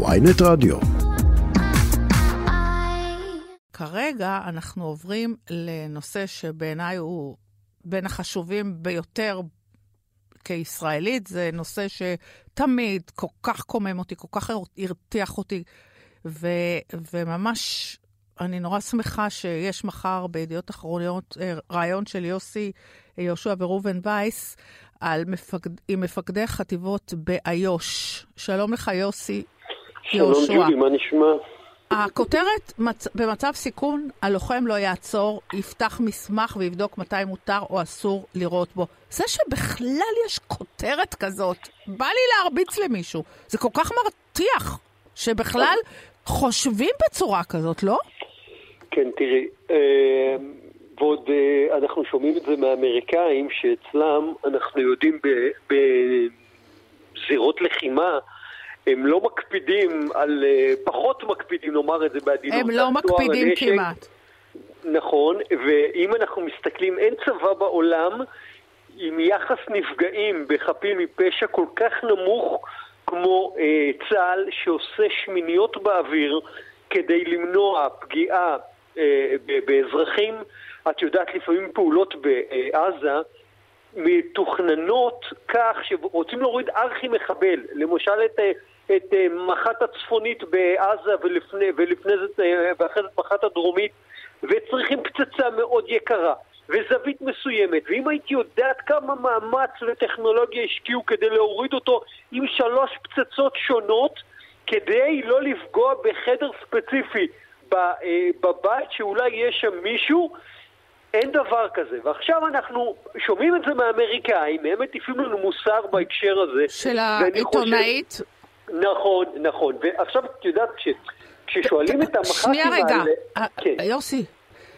ויינט רדיו. כרגע אנחנו עוברים לנושא שבעיניי הוא בין החשובים ביותר כישראלית. זה נושא שתמיד כל כך קומם אותי, כל כך הרתיח אותי, ו, וממש אני נורא שמחה שיש מחר בידיעות אחרונות אה, רעיון של יוסי יהושע וראובן וייס על מפקד, עם מפקדי חטיבות באיו"ש. שלום לך, יוסי יהושע. שלום ג'ודי, מה נשמע? הכותרת, מצ... במצב סיכון, הלוחם לא יעצור, יפתח מסמך ויבדוק מתי מותר או אסור לירות בו. זה שבכלל יש כותרת כזאת, בא לי להרביץ למישהו. זה כל כך מרתיח, שבכלל חושבים בצורה כזאת, לא? כן, תראי, אה, ועוד אה, אנחנו שומעים את זה מהאמריקאים, שאצלם אנחנו יודעים בזירות לחימה, הם לא מקפידים על, אה, פחות מקפידים, נאמר את זה בעדינות. הם לא מקפידים הנשק. כמעט. נכון, ואם אנחנו מסתכלים, אין צבא בעולם עם יחס נפגעים בחפים מפשע כל כך נמוך כמו אה, צה"ל שעושה שמיניות באוויר כדי למנוע פגיעה אה, באזרחים. את יודעת, לפעמים פעולות בעזה מתוכננות כך שרוצים להוריד ארכי מחבל, למשל את, אה, את אה, מח"ט הצפונית בעזה ולפני, ולפני זה, ואחרי זה מח"ט הדרומית, וצריכים פצצה מאוד יקרה. וזווית מסוימת, ואם הייתי יודעת כמה מאמץ וטכנולוגיה השקיעו כדי להוריד אותו עם שלוש פצצות שונות, כדי לא לפגוע בחדר ספציפי אה, בבית שאולי יש שם מישהו, אין דבר כזה. ועכשיו אנחנו שומעים את זה מהאמריקאים, הם מטיפים לנו מוסר בהקשר הזה. של העיתונאית? חושב... נכון, נכון. ועכשיו את יודעת, כש... כששואלים את המח"טים האלה... שנייה רגע, אה, כן. יוסי.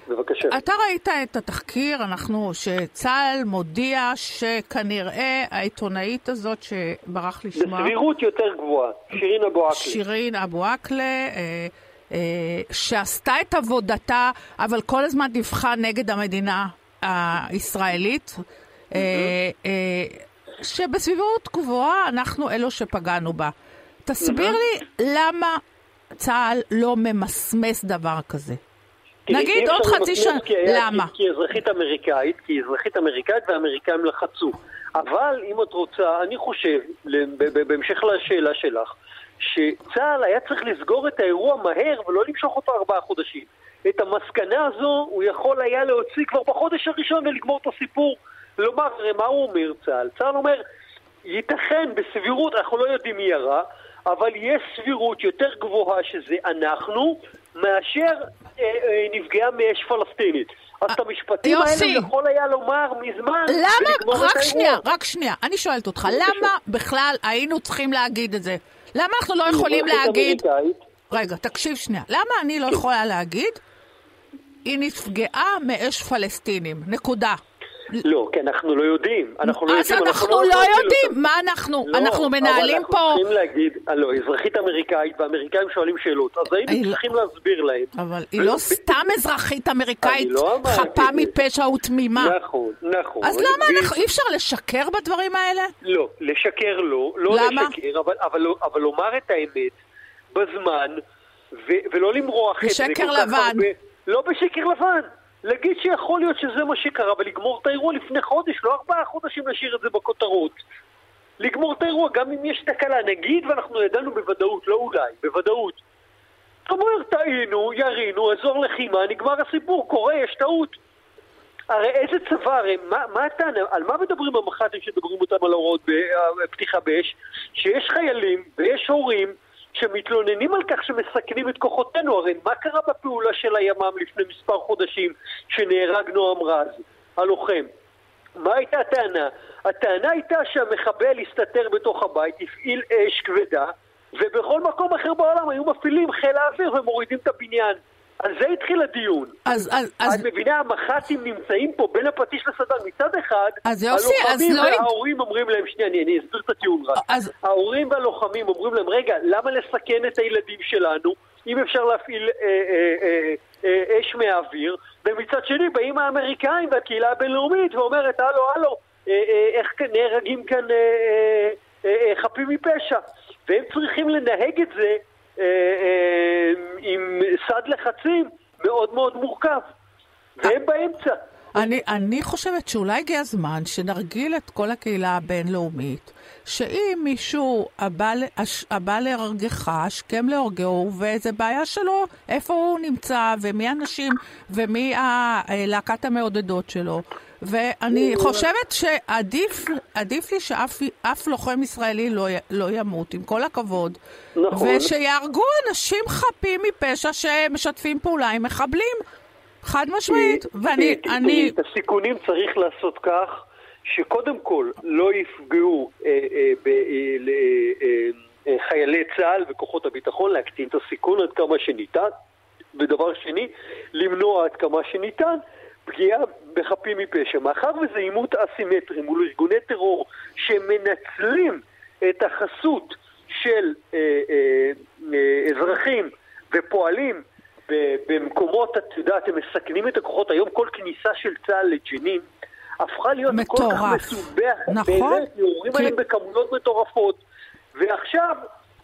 בבקשה. אתה ראית את התחקיר, אנחנו, שצה"ל מודיע שכנראה העיתונאית הזאת שברח לשמה... בסבירות יותר גבוהה, שירין אבו עקלה. שירין אבו עקלה, אה, אה, שעשתה את עבודתה, אבל כל הזמן דיווחה נגד המדינה הישראלית, אה, אה, שבסביבות גבוהה אנחנו אלו שפגענו בה. תסביר לי למה צה"ל לא ממסמס דבר כזה. נגיד עוד חצי שנה, למה? כי אזרחית אמריקאית, כי אזרחית אמריקאית והאמריקאים לחצו. אבל אם את רוצה, אני חושב, בהמשך לשאלה שלך, שצה"ל היה צריך לסגור את האירוע מהר ולא למשוך אותו ארבעה חודשים. את המסקנה הזו הוא יכול היה להוציא כבר בחודש הראשון ולגמור את הסיפור. לומר, מה הוא אומר צה"ל? צה"ל אומר, ייתכן בסבירות, אנחנו לא יודעים מי ירה, אבל יש סבירות יותר גבוהה שזה אנחנו, מאשר אה, אה, נפגעה מאש פלסטינית. אז את המשפטים האלה יכול היה לומר מזמן, למה? רק שנייה, רק שנייה. אני שואלת אותך, למה בכלל היינו צריכים להגיד את זה? למה אנחנו לא יכולים להגיד... רגע, תקשיב שנייה. למה אני לא כן. יכולה להגיד, היא נפגעה מאש פלסטינים, נקודה. לא, כי אנחנו לא יודעים. אנחנו לא אז יודעים, אנחנו לא, לא יודעים. מה אנחנו? לא, אנחנו מנהלים פה... אבל אנחנו צריכים להגיד, לא, אזרחית אמריקאית, והאמריקאים שואלים שאלות, אז היינו צריכים להסביר להם. אבל היא לא סתם אזרחית אמריקאית לא חפה מפשע ותמימה. נכון, נכון. אז למה אנחנו, אי אפשר לשקר בדברים האלה? לא, לשקר לא, לא לשקר, אבל לומר את האמת בזמן, ולא למרוח את זה. בשקר לבן. לא בשקר לבן. להגיד שיכול להיות שזה מה שקרה ולגמור את האירוע לפני חודש, לא ארבעה חודשים להשאיר את זה בכותרות. לגמור את האירוע, גם אם יש תקלה, נגיד ואנחנו ידענו בוודאות, לא אולי, בוודאות. אומר, טעינו, ירינו, אזור לחימה, נגמר הסיפור, קורה, יש טעות. הרי איזה צבא, הרי מה, מה הטענה, על מה מדברים המח"טים שמדברים אותם על הוראות בפתיחה באש? שיש חיילים ויש הורים שמתלוננים על כך שמסכנים את כוחותינו. הרי מה קרה בפעולה של הימ"מ לפני מספר חודשים שנהרג נועם רז, הלוחם? מה הייתה הטענה? הטענה הייתה שהמחבל הסתתר בתוך הבית, הפעיל אש כבדה, ובכל מקום אחר בעולם היו מפעילים חיל האוויר ומורידים את הבניין. על זה התחיל הדיון. אז, אז, אז... את מבינה, המח"טים נמצאים פה בין הפטיש לסדן. מצד אחד, אז יוסי, אז לא... הלוחמים וההורים אומרים להם, שנייה, אני, אני אסביר את הטיעון רק. אז... ההורים והלוחמים אומרים להם, רגע, למה לסכן את הילדים שלנו, אם אפשר להפעיל אה, אה, אה, אה, אש מהאוויר? ומצד שני, באים האמריקאים והקהילה הבינלאומית ואומרת, הלו, הלו, אה, אה, איך נהרגים כאן אה, אה, אה, חפים מפשע? והם צריכים לנהג את זה אה, אה, עם סד לחצים מאוד מאוד מורכב, והם באמצע. אני, אני חושבת שאולי הגיע הזמן שנרגיל את כל הקהילה הבינלאומית, שאם מישהו הבא, להרגך, השכם להורגהו, וזה בעיה שלו, איפה הוא נמצא, ומי האנשים, ומי להקת המעודדות שלו. ואני חושבת שעדיף לי שאף לוחם ישראלי לא, לא ימות, עם כל הכבוד. נכון. ושיהרגו אנשים חפים מפשע שמשתפים פעולה עם מחבלים. חד משמעית, ואני... אני... את הסיכונים צריך לעשות כך שקודם כל לא יפגעו אה, אה, אה, צה"ל וכוחות הביטחון, להקטין את הסיכון עד כמה שניתן, ודבר שני, למנוע עד כמה שניתן פגיעה בחפים מפשע. מאחר וזה עימות אסימטרי מול ארגוני טרור שמנצלים את החסות של אה, אה, אה, אזרחים ופועלים במקומות, את יודעת, הם מסכנים את הכוחות. היום כל כניסה של צה"ל לג'נין הפכה להיות מטורף. כל כך מסובך. נכון. באמת, יורים כי... עליהם בכמויות מטורפות. ועכשיו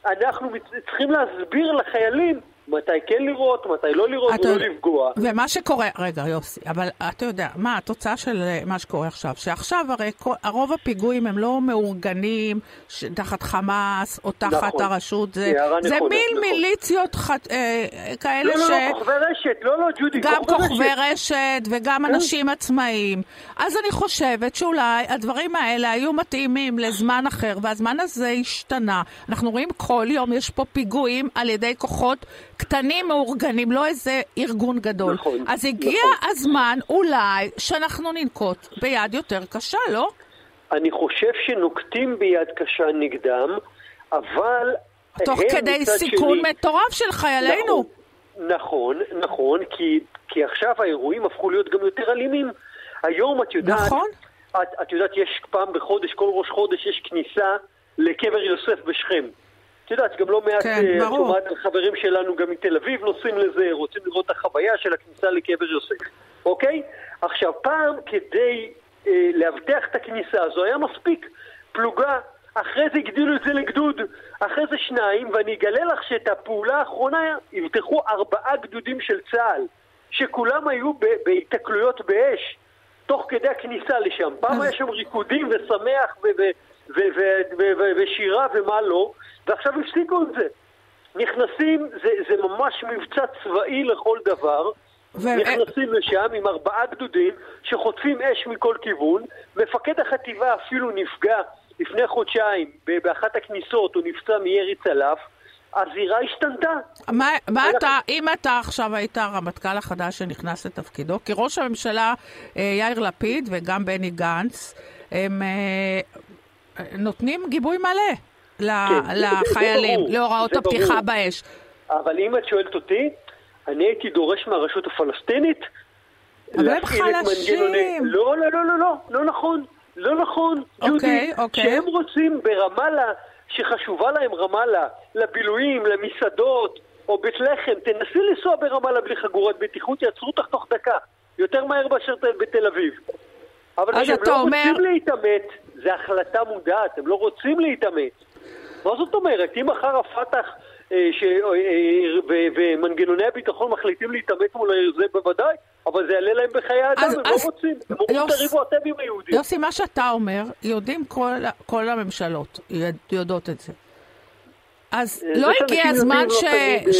אנחנו צריכים להסביר לחיילים מתי כן לראות, מתי לא לראות ולא יודע, לפגוע. ומה שקורה, רגע יוסי, אבל אתה יודע, מה התוצאה של אה, מה שקורה עכשיו? שעכשיו הרי כל, הרוב הפיגועים הם לא מאורגנים תחת חמאס או תחת נכון. הרשות, זה, זה נכון, מין נכון. מיליציות ח, אה, כאלה לא, ש... לא, לא, כוכבי רשת, לא, לא, ג'ודי, גם כוכבי רשת. רשת וגם כן. אנשים עצמאיים. אז אני חושבת שאולי הדברים האלה היו מתאימים לזמן אחר, והזמן הזה השתנה. אנחנו רואים כל יום יש פה פיגועים על ידי כוחות קטנים מאורגנים, לא איזה ארגון גדול. נכון. אז הגיע נכון. הזמן אולי שאנחנו ננקוט ביד יותר קשה, לא? אני חושב שנוקטים ביד קשה נגדם, אבל... תוך כדי סיכון שלי... מטורף של חיילינו. נכון, נכון, נכון, כי, כי עכשיו האירועים הפכו להיות גם יותר אלימים. היום את יודעת... נכון. את, את יודעת, יש פעם בחודש, כל ראש חודש יש כניסה לקבר יוסף בשכם. את יודעת, גם לא מעט כן, שומעת על חברים שלנו גם מתל אביב נוסעים לזה, רוצים לראות את החוויה של הכניסה לקבר יוסף, אוקיי? עכשיו, פעם כדי uh, לאבטח את הכניסה הזו היה מספיק פלוגה, אחרי זה הגדילו את זה לגדוד, אחרי זה שניים, ואני אגלה לך שאת הפעולה האחרונה יבטחו ארבעה גדודים של צה"ל, שכולם היו בהיתקלויות באש. תוך כדי הכניסה לשם. פעם היה שם ריקודים ושמח ושירה ומה לא, ועכשיו הפסיקו את זה. נכנסים, זה, זה ממש מבצע צבאי לכל דבר. ו... נכנסים לשם עם ארבעה גדודים שחוטפים אש מכל כיוון. מפקד החטיבה אפילו נפגע לפני חודשיים באחת הכניסות, הוא נפצע מירי צלף. הזירה השתנתה. מה, מה אתה, אם אתה עכשיו היית הרמטכ"ל החדש שנכנס לתפקידו, כי ראש הממשלה אה, יאיר לפיד וגם בני גנץ, הם אה, נותנים גיבוי מלא כן, לחיילים, להוראות הפתיחה באש. אבל אם את שואלת אותי, אני הייתי דורש מהרשות הפלסטינית אבל הם חלשים. לא, לא, לא, לא, לא, לא נכון. לא נכון, אוקיי, ג'ודי. אוקיי. שהם רוצים ברמאללה, שחשובה להם רמאללה, לבילויים, למסעדות, או בית לחם, תנסי לנסוע ברמאללה בלי חגורת בטיחות, יעצרו אותך תוך דקה. יותר מהר מאשר בתל אביב. אבל כשהם לא אומר... רוצים להתעמת, זו החלטה מודעת, הם לא רוצים להתעמת. מה זאת אומרת? אם מחר הפת"ח אה, ש... אה, אה, ומנגנוני הביטחון מחליטים להתעמת מול זה בוודאי, אבל זה יעלה להם בחיי אדם, הם לא רוצים. הם אומרים תריבו אתם עם היהודים. יוסי, מה שאתה אומר, יודעים כל, כל הממשלות, יודעות את זה. אז לא הגיע הזמן לא ש...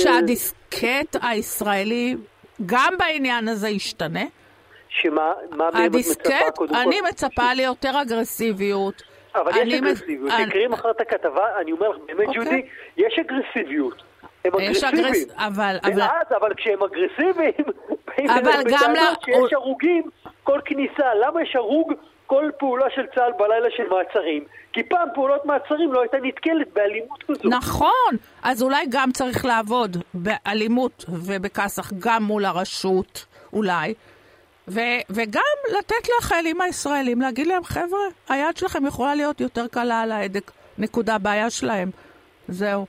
שהדיסקט הישראלי גם בעניין הזה ישתנה? שמה, מה באמת מצפה קודם כל? אני מצפה ליותר אגרסיביות. אבל יש אגרסיביות. תקראי מחר את הכתבה, אני אומר לך, באמת, אוקיי. ג'ודי, יש אגרסיביות. הם אגרסיביים. אבל... ואז, אבל כשהם אגרסיביים, אבל גם ל... שיש הרוגים כל כניסה. למה יש הרוג כל פעולה של צה"ל בלילה של מעצרים? כי פעם פעולות מעצרים לא הייתה נתקלת באלימות כזו. נכון, אז אולי גם צריך לעבוד באלימות ובכסח גם מול הרשות, אולי. ו- וגם לתת לחיילים הישראלים, להגיד להם, חבר'ה, היד שלכם יכולה להיות יותר קלה על ההדק, נקודה, בעיה שלהם. זהו.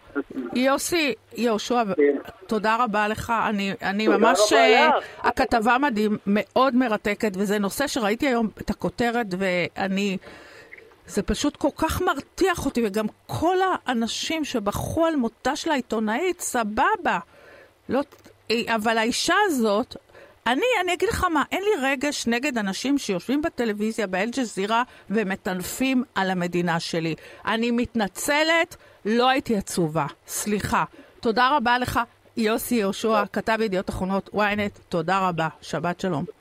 יוסי, יהושע, כן. תודה רבה לך. אני, אני ממש... לך. הכתבה מדהים, מאוד מרתקת, וזה נושא שראיתי היום את הכותרת, ואני... זה פשוט כל כך מרתיח אותי, וגם כל האנשים שבכו על מותה של העיתונאית, סבבה. לא, אבל האישה הזאת, אני, אני אגיד לך מה, אין לי רגש נגד אנשים שיושבים בטלוויזיה באל-ג'זירה ומטנפים על המדינה שלי. אני מתנצלת, לא הייתי עצובה. סליחה. תודה רבה לך, יוסי יהושע, כתב ידיעות אחרונות ynet, תודה רבה. שבת שלום.